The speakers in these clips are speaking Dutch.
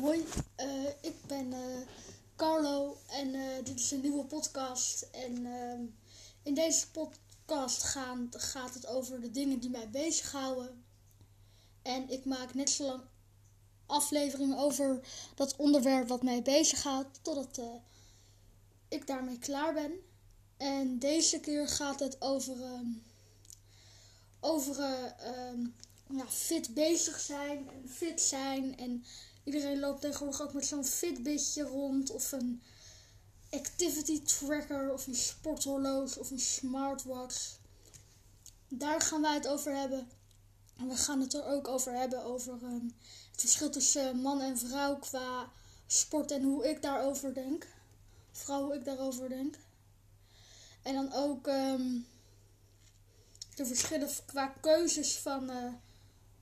Hoi, eh, ik ben eh, Carlo en eh, dit is een nieuwe podcast. En ehm, in deze podcast gaan, gaat het over de dingen die mij bezighouden. En ik maak net zo lang afleveringen over dat onderwerp wat mij bezighoudt, totdat ik daarmee klaar ben. En deze keer gaat het over, ehm, over eh, ehm, fit bezig zijn en fit zijn. En iedereen loopt tegenwoordig ook met zo'n Fitbitje rond of een activity tracker of een sporthorloge of een smartwatch. Daar gaan wij het over hebben. En we gaan het er ook over hebben over ehm, het verschil tussen man en vrouw qua sport en hoe ik daarover denk. Vooral hoe ik daarover denk. En dan ook ehm, de verschillen qua keuzes van eh,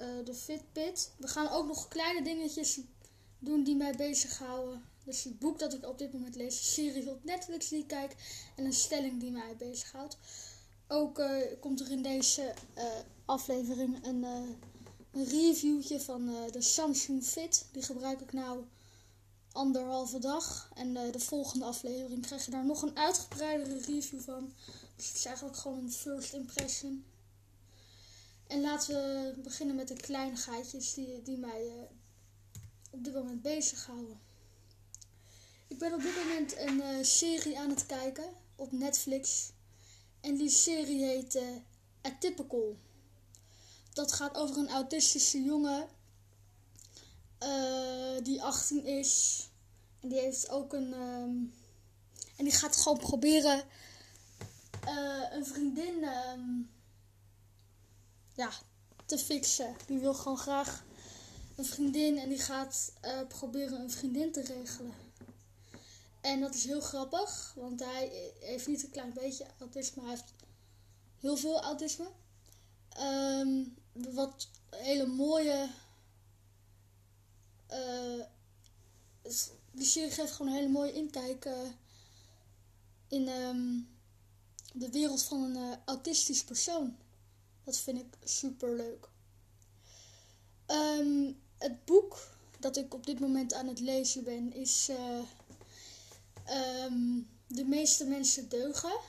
eh, de Fitbit. We gaan ook nog kleine dingetjes doen die mij bezighouden. Dus het boek dat ik op dit moment lees, de serie op Netflix die ik kijk en een stelling die mij bezighoudt. Ook eh, komt er in deze eh, aflevering een, een reviewtje van de Samsung Fit. Die gebruik ik nou anderhalve dag. En de volgende aflevering krijg je daar nog een uitgebreidere review van. Dus het is eigenlijk gewoon een first impression. En laten we beginnen met de kleinigheidjes die, die mij eh, op dit moment bezighouden. Ik ben op dit moment een eh, serie aan het kijken op Netflix. En die serie heet eh, Atypical. Dat gaat over een autistische jongen die 18 is. En die heeft ook een. ehm, en die gaat gewoon proberen een vriendin ehm, ja, te fixen. Die wil gewoon graag een vriendin en die gaat eh, proberen een vriendin te regelen. En dat is heel grappig, want hij heeft niet een klein beetje autisme, hij heeft heel veel autisme. Ehm, wat hele mooie. is- die serie geeft gewoon een hele mooie inkijk eh, in ehm, de wereld van een autistisch persoon. Dat vind ik super leuk. Ehm, het boek dat ik op dit moment aan het lezen ben is eh, ehm, De meeste mensen deugen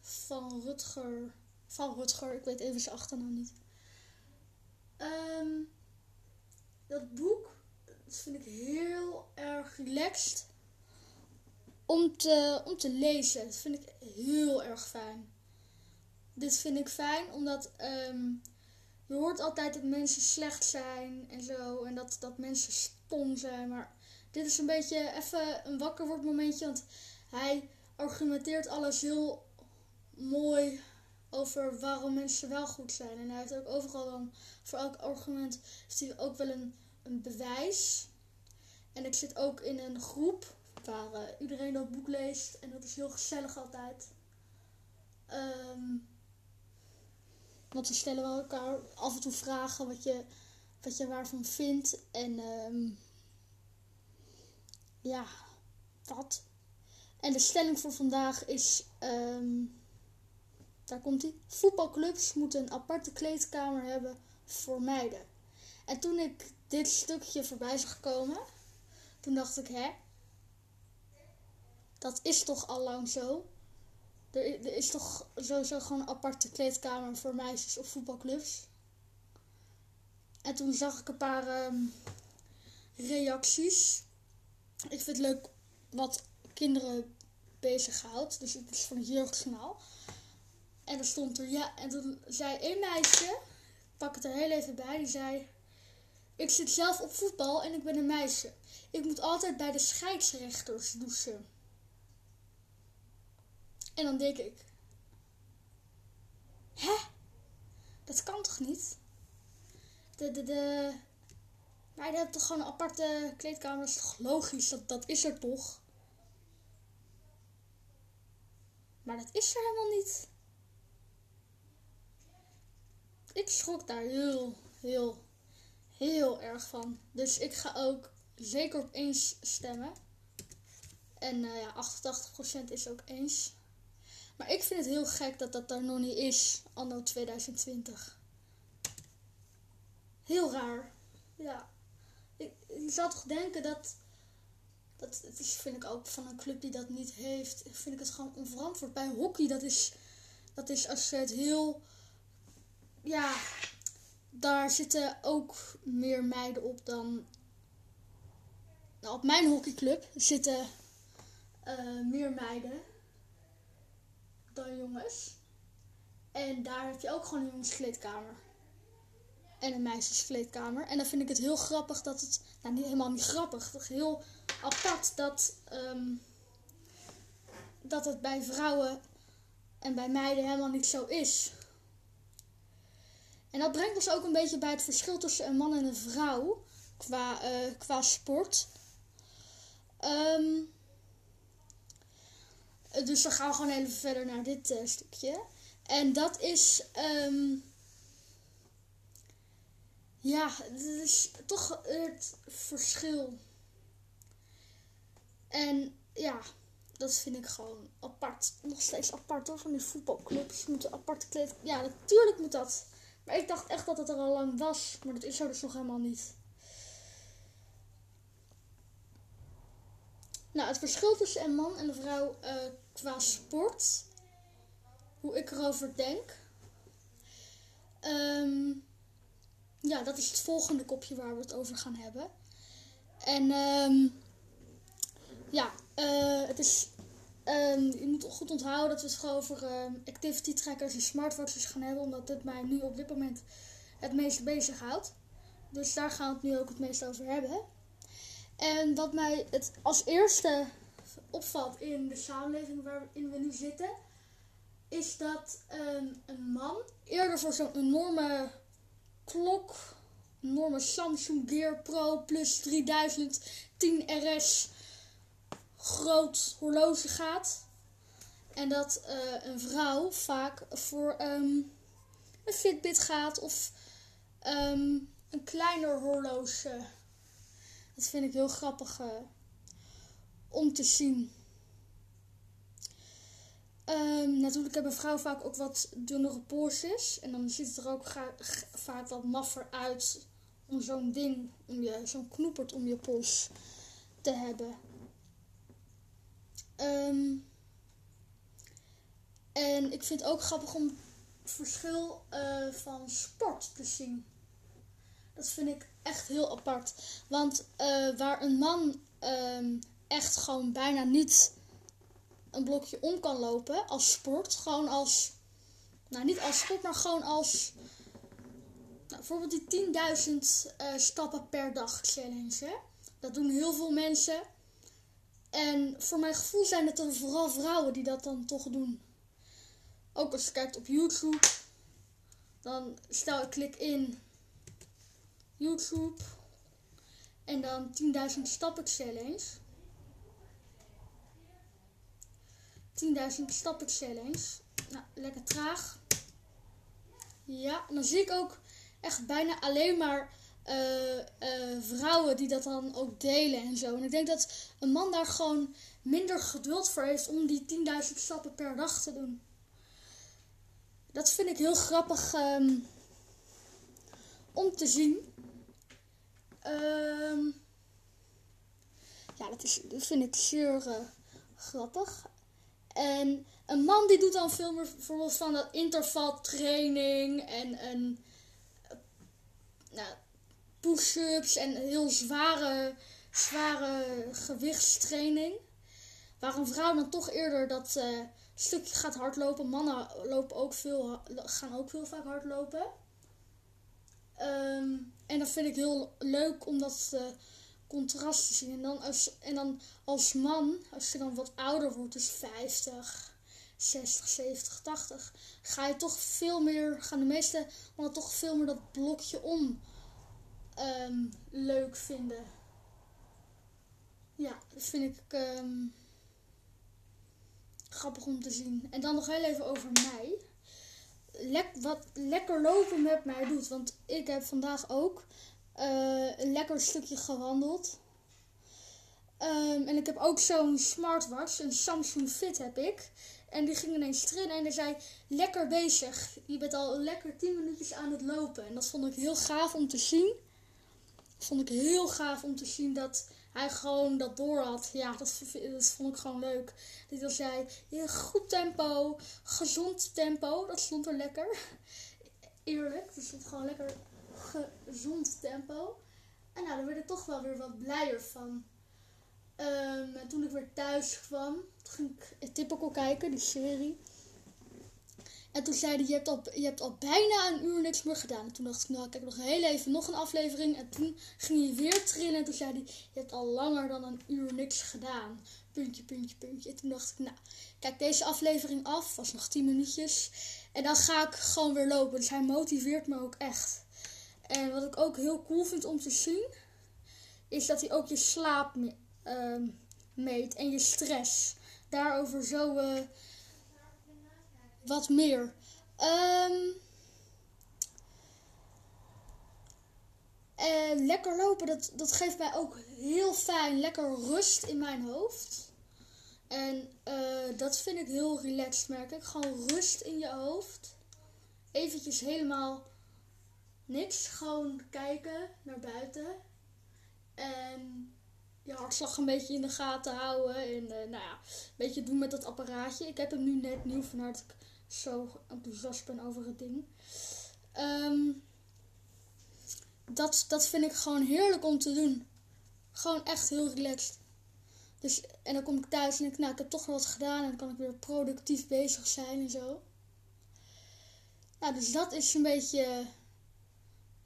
van Rutger. Van Rutger, ik weet even zijn achternaam niet. Ehm, dat boek vind ik heel erg relaxed om te, om te lezen. Dat vind ik heel erg fijn. Dit vind ik fijn omdat ehm, je hoort altijd dat mensen slecht zijn en zo. En dat, dat mensen stom zijn. Maar dit is een beetje even een wakker wordt momentje. Want hij argumenteert alles heel mooi over waarom mensen wel goed zijn. En hij heeft ook overal dan, voor elk argument, heeft hij ook wel een, een bewijs. En ik zit ook in een groep waar eh, iedereen dat boek leest. En dat is heel gezellig altijd. Ehm, want we stellen wel elkaar af en toe vragen wat je, wat je waarvan vindt. En ehm, ja, dat. En de stelling voor vandaag is, ehm, daar komt ie. Voetbalclubs moeten een aparte kleedkamer hebben voor meiden. En toen ik dit stukje voorbij zag komen, toen dacht ik, hè? Dat is toch al lang zo? Er, is toch sowieso gewoon een aparte kleedkamer voor meisjes op voetbalclubs? En toen zag ik een paar ehm, reacties. Ik vind het leuk wat kinderen bezighoudt. Dus het is van het jeugdjournaal. En er stond er, ja, en toen zei één meisje, ik pak het er heel even bij, die zei... Ik zit zelf op voetbal en ik ben een meisje. Ik moet altijd bij de scheidsrechters douchen. En dan denk ik... Hè? Dat kan toch niet? De, de, de... Meiden hebben toch gewoon een aparte kleedkamer? Dat is toch logisch? Dat, dat is er toch? Maar dat is er helemaal niet. Ik schrok daar heel, heel, heel erg van. Dus ik ga ook zeker op eens stemmen. En eh, ja, 88% is ook eens. Maar ik vind het heel gek dat dat er nog niet is, anno 2020. Heel raar. Ja. Ik, zou toch denken dat. Dat is, vind ik ook van een club die dat niet heeft, vind ik het gewoon onverantwoord. Bij hockey, dat is, dat is als je het heel. Ja, daar zitten ook meer meiden op dan. Nou, op mijn hockeyclub zitten uh, meer meiden En daar heb je ook gewoon een jongenskleedkamer. En een meisjeskleedkamer. En dan vind ik het heel grappig dat het. Nou, niet, helemaal niet grappig. Het heel apart dat. Um, dat het bij vrouwen en bij meiden helemaal niet zo is. En dat brengt ons ook een beetje bij het verschil tussen een man en een vrouw qua, uh, qua sport. Um, dus dan gaan we gewoon even verder naar dit uh, stukje. En dat is. Um, ja, het is toch het verschil. En ja, dat vind ik gewoon apart. Nog steeds apart hoor, van die voetbalclubs. Moeten aparte kleed. Ja, natuurlijk moet dat. Maar ik dacht echt dat het er al lang was. Maar dat is er dus nog helemaal niet. Nou, het verschil tussen een man en een vrouw uh, qua sport. Hoe ik erover denk. Um, ja, dat is het volgende kopje waar we het over gaan hebben. En um, ja, uh, het is. Um, je moet goed onthouden dat we het gewoon over activity trackers en smartwatches gaan hebben, omdat dit mij nu op dit moment het meest bezighoudt. Dus daar gaan we het nu ook het meest over hebben. En wat mij het als eerste opvalt in de samenleving waarin we nu zitten, is dat um, een man eerder voor zo'n enorme klok, een enorme Samsung Gear Pro Plus 3010 RS groot horloge gaat. En dat uh, een vrouw vaak voor um, een Fitbit gaat of um, een kleiner horloge. Dat vind ik heel grappig uh, om te zien. Um, natuurlijk hebben vrouwen vaak ook wat dunnere polsjes. En dan ziet het er ook vaak wat maffer uit om zo'n ding, om je, zo'n knoepert om je pols te hebben. Um, en ik vind het ook grappig om het verschil uh, van sport te zien. Dat vind ik echt heel apart. Want uh, waar een man um, echt gewoon bijna niet een blokje om kan lopen als sport. Gewoon als, nou niet als sport, maar gewoon als, nou, bijvoorbeeld die 10.000 uh, stappen per dag challenge. Dat doen heel veel mensen. En voor mijn gevoel zijn het dan vooral vrouwen die dat dan toch doen. Ook als je kijkt op YouTube, dan stel ik klik in YouTube en dan 10.000 stappen challenge. 10.000 stappen challenge. Nou, lekker traag. Ja, en dan zie ik ook echt bijna alleen maar uh, uh, vrouwen die dat dan ook delen en zo. En ik denk dat een man daar gewoon minder geduld voor heeft om die 10.000 stappen per dag te doen. Dat vind ik heel grappig um, om te zien. Um, ja, dat, is, dat vind ik zeer uh, grappig. En een man die doet dan veel meer bijvoorbeeld van dat intervaltraining en een nou, push-ups en heel zware, zware gewichtstraining. Waar een vrouw dan toch eerder dat uh, stukje gaat hardlopen. Mannen lopen ook veel, gaan ook veel vaak hardlopen. Um, en dat vind ik heel leuk om dat uh, contrast te zien. En dan, als, en dan als man, als je dan wat ouder wordt, dus 50, 60, 70, 80, ga je toch veel meer, gaan de meeste mannen toch veel meer dat blokje om um, leuk vinden. Ja, dat vind ik um, grappig om te zien. En dan nog heel even over mij. Lek, wat lekker lopen met mij doet. Want ik heb vandaag ook uh, een lekker stukje gewandeld. Um, en ik heb ook zo'n smartwatch, een Samsung Fit heb ik. En die ging ineens trillen en hij zei, lekker bezig. Je bent al lekker 10 minuutjes aan het lopen. En dat vond ik heel gaaf om te zien. vond ik heel gaaf om te zien dat hij gewoon dat door had. Ja, dat, dat vond ik gewoon leuk. Dat hij zei, ja, goed tempo, gezond tempo. Dat stond er lekker. Eerlijk, dat stond gewoon lekker gezond tempo. En nou, daar werd ik toch wel weer wat blijer van. Um, en toen ik weer thuis kwam, toen ging ik Typical kijken, die serie. En toen zei hij, je hebt, al, je hebt al bijna een uur niks meer gedaan. En toen dacht ik, nou, kijk nog heel even, nog een aflevering. En toen ging hij weer trillen. En toen zei hij, je hebt al langer dan een uur niks gedaan. Puntje, puntje, puntje. En toen dacht ik, nou, kijk deze aflevering af. Was nog 10 minuutjes. En dan ga ik gewoon weer lopen. Dus hij motiveert me ook echt. En wat ik ook heel cool vind om te zien, is dat hij ook je slaap uh, meet en je stress. Daarover zo uh, wat meer. En lekker lopen, dat, dat geeft mij ook heel fijn, lekker rust in mijn hoofd. En uh, dat vind ik heel relaxed, merk ik. Gewoon rust in je hoofd. Eventjes helemaal niks. Gewoon kijken naar buiten. En je hartslag een beetje in de gaten houden. En uh, nou ja, een beetje doen met dat apparaatje. Ik heb hem nu net nieuw, dat ik zo enthousiast ben over het ding. Um, dat, dat vind ik gewoon heerlijk om te doen. Gewoon echt heel relaxed. Dus, en dan kom ik thuis en denk ik, nou, ik heb toch wat gedaan. En dan kan ik weer productief bezig zijn en zo. Nou, dus dat is een beetje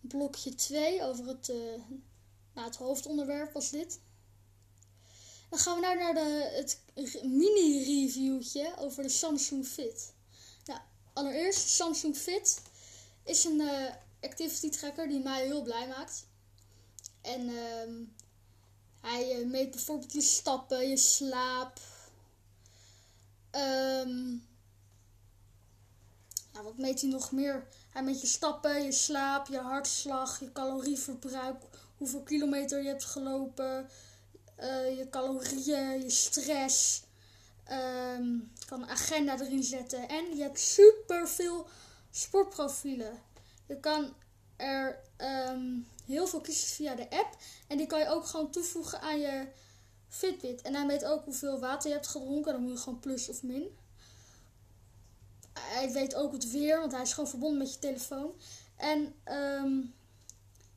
blokje 2 over het, uh, nou, het hoofdonderwerp was dit. Dan gaan we nou naar de, het mini-reviewtje over de Samsung Fit. Nou, allereerst, Samsung Fit is een uh, activity tracker die mij heel blij maakt. En uh, hij uh, meet bijvoorbeeld je stappen, je slaap. Um, nou, wat meet hij nog meer? Hij meet je stappen, je slaap, je hartslag, je calorieverbruik, hoeveel kilometer je hebt gelopen, uh, je calorieën, je stress. Um, je kan een agenda erin zetten. En je hebt super veel sportprofielen. Je kan er um, heel veel kiezen via de app. En die kan je ook gewoon toevoegen aan je Fitbit. En hij meet ook hoeveel water je hebt gedronken. Dan moet je gewoon plus of min. Hij weet ook het weer, want hij is gewoon verbonden met je telefoon. En um,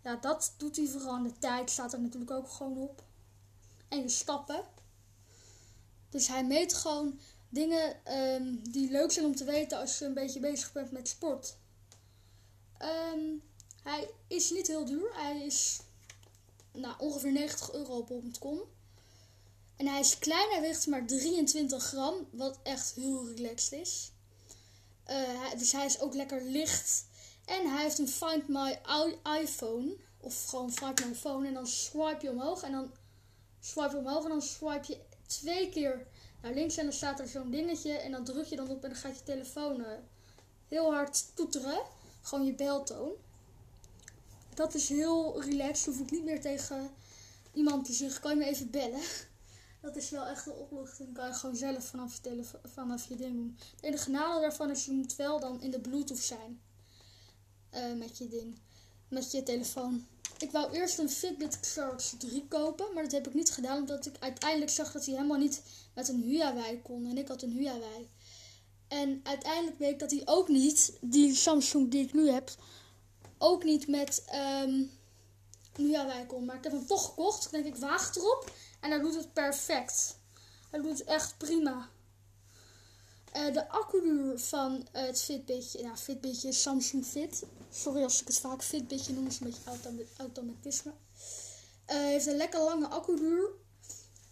ja, dat doet hij vooral. De tijd staat er natuurlijk ook gewoon op. En je stappen. Dus hij meet gewoon dingen um, die leuk zijn om te weten als je een beetje bezig bent met sport. Um, hij is niet heel duur. Hij is nou, ongeveer 90 euro op bol.com. En hij is klein, hij weegt maar 23 gram, wat echt heel relaxed is. Uh, dus hij is ook lekker licht. En hij heeft een Find My iPhone. Of gewoon Find My Phone. En dan swipe je omhoog. En dan swipe je omhoog. En dan swipe je twee keer naar links. En dan staat er zo'n dingetje. En dan druk je dan op. En dan gaat je telefoon uh, heel hard toeteren. Gewoon je beltoon. Dat is heel relaxed. Hoef ik niet meer tegen iemand te zeggen. Kan je me even bellen? Dat is wel echt een opluchting. kan je gewoon zelf vanaf je, vanaf je ding doen. Het enige nadeel daarvan is, je moet wel dan in de Bluetooth zijn. Uh, met je ding. Met je telefoon. Ik wou eerst een Fitbit Charge 3 kopen. Maar dat heb ik niet gedaan. Omdat ik uiteindelijk zag dat hij helemaal niet met een Huawei kon. En ik had een Huawei. En uiteindelijk bleek dat hij ook niet, die Samsung die ik nu heb, ook niet met um, Huawei kon. Maar ik heb hem toch gekocht. Ik denk, ik waag erop. En hij doet het perfect. Hij doet het echt prima. Uh, de accuduur van uh, het Fitbitje, nou Fitbitje Samsung Fit. Sorry als ik het vaak Fitbitje noem, is een beetje automatisme. Uh, heeft een lekker lange accuduur.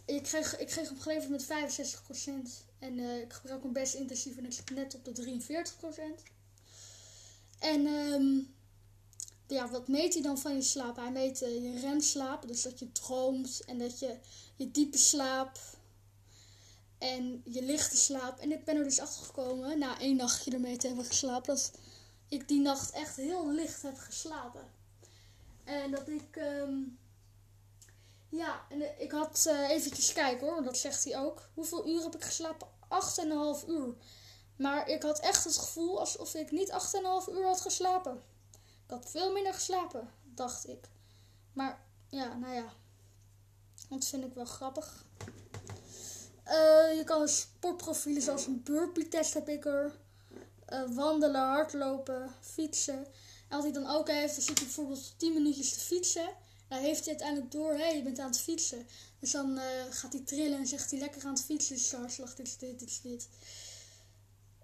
Ik kreeg, ik kreeg hem geleverd met 65%. En ik gebruik hem best intensief en ik zit net op de 43%. En um, ja, wat meet hij dan van je slaap? Hij meet uh, je remslaap, dus dat je droomt en dat je je diepe slaap en je lichte slaap. En ik ben er dus achter gekomen, na één nachtje ermee te hebben geslapen, dat ik die nacht echt heel licht heb geslapen. En dat ik, um, ja, en ik had uh, eventjes kijken hoor, dat zegt hij ook. Hoeveel uur heb ik geslapen? 8,5 uur. Maar ik had echt het gevoel alsof ik niet 8,5 uur had geslapen. Ik had veel minder geslapen, dacht ik. Maar ja, nou ja. Dat vind ik wel grappig. Eh, je kan sportprofielen zoals een burpee test heb ik er. Eh, wandelen, hardlopen, fietsen. En als hij dan ook heeft, dan zit hij bijvoorbeeld 10 minuutjes te fietsen. Dan heeft hij uiteindelijk door, hé, hey, je bent aan het fietsen. Dus dan uh, gaat hij trillen en zegt hij lekker aan het fietsen. Dus hartslag, dit dit, dit is dit.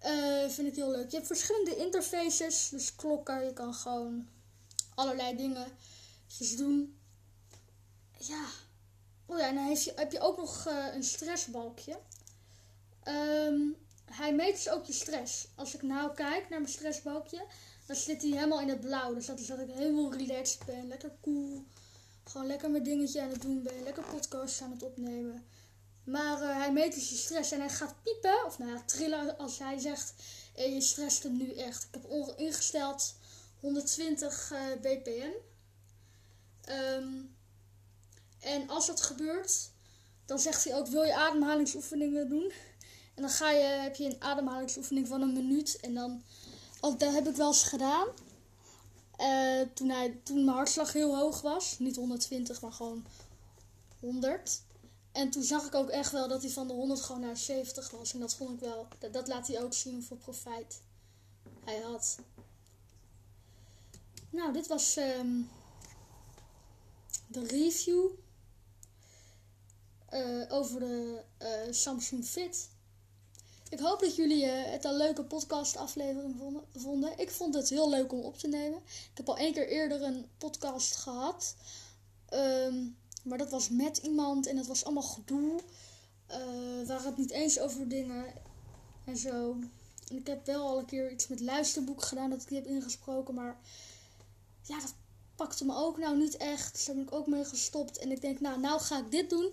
Uh, vind ik heel leuk. Je hebt verschillende interfaces, dus klokken. Je kan gewoon allerlei dingen doen. Ja. Oh ja, en dan heb je ook nog uh, een stressbalkje. Um, hij meet dus ook je stress. Als ik nou kijk naar mijn stressbalkje, dan zit hij helemaal in het blauw. Dus dat is dat ik helemaal relaxed ben, lekker cool. Gewoon lekker mijn dingetje aan het doen ben, lekker podcast aan het opnemen. Maar uh, hij meet dus je stress en hij gaat piepen, of nou ja, trillen als hij zegt, eh, je stresst hem nu echt. Ik heb ingesteld 120 uh, bpm. En als dat gebeurt, dan zegt hij ook, wil je ademhalingsoefeningen doen? En dan ga je, heb je een ademhalingsoefening van een minuut. En dan, oh, dat heb ik wel eens gedaan. Hij, toen mijn hartslag heel hoog was. Niet 120, maar gewoon 100. En toen zag ik ook echt wel dat hij van de 100 gewoon naar 70 was. En dat vond ik wel, dat, laat hij ook zien hoeveel profijt hij had. Nou, dit was um, de review uh, over de uh, Samsung Fit. Ik hoop dat jullie uh, het een leuke podcast-aflevering vonden. Ik vond het heel leuk om op te nemen. Ik heb al één keer eerder een podcast gehad. Um, maar dat was met iemand en het was allemaal gedoe. Uh, we waren het niet eens over dingen en zo. Ik heb wel al een keer iets met luisterboek gedaan dat ik die heb ingesproken. Maar ja, dat pakte me ook nou niet echt. Dus daar ben ik ook mee gestopt. En ik denk, nou, nou ga ik dit doen.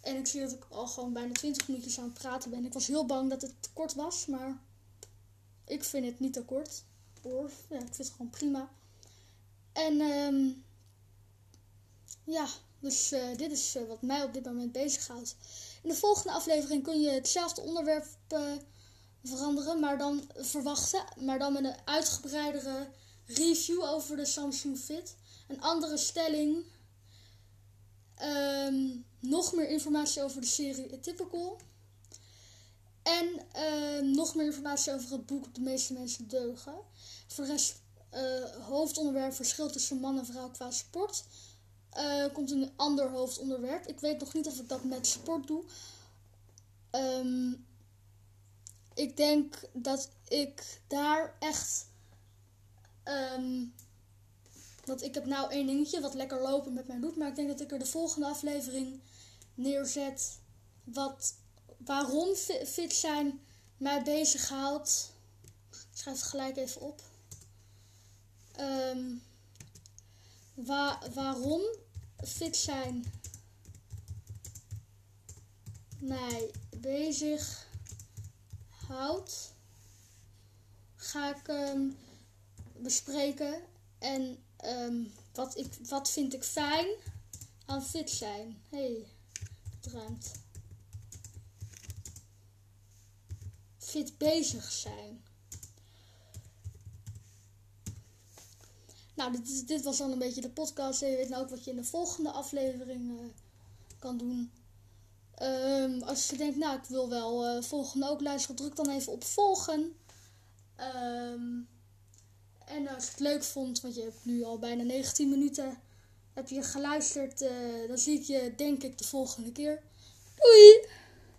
En ik zie dat ik al gewoon bijna 20 minuutjes aan het praten ben. Ik was heel bang dat het te kort was, maar ik vind het niet te kort. Hoor. Ja, ik vind het gewoon prima. En um, ja, dus uh, dit is uh, wat mij op dit moment bezighoudt. In de volgende aflevering kun je hetzelfde onderwerp uh, veranderen, maar dan verwachten. Maar dan met een uitgebreidere review over de Samsung Fit. Een andere stelling. Um, nog meer informatie over de serie Typical. En uh, nog meer informatie over het boek De meeste mensen deugen. Voor de rest, hoofdonderwerp verschil tussen man en vrouw qua sport. Uh, komt een ander hoofdonderwerp. Ik weet nog niet of ik dat met sport doe. Um, ik denk dat ik daar echt want ik heb nou één dingetje wat lekker lopen met mijn doet. Maar ik denk dat ik er de volgende aflevering neerzet. Wat, waarom fit zijn mij bezighoudt. Ik schrijf het gelijk even op. Um, wa waarom fit zijn mij bezig houdt, ga ik um, bespreken. En um, wat, ik, wat vind ik fijn aan fit zijn? hey, het ruimt. Fit bezig zijn. Nou, dit, dit was dan een beetje de podcast. Je weet nou ook wat je in de volgende aflevering uh, kan doen. Um, als je denkt, nou, ik wil wel uh, volgende ook luisteren, druk dan even op volgen. Um, en als je het leuk vond, want je hebt nu al bijna 19 minuten heb je geluisterd, uh, dan zie ik je denk ik de volgende keer. Doei!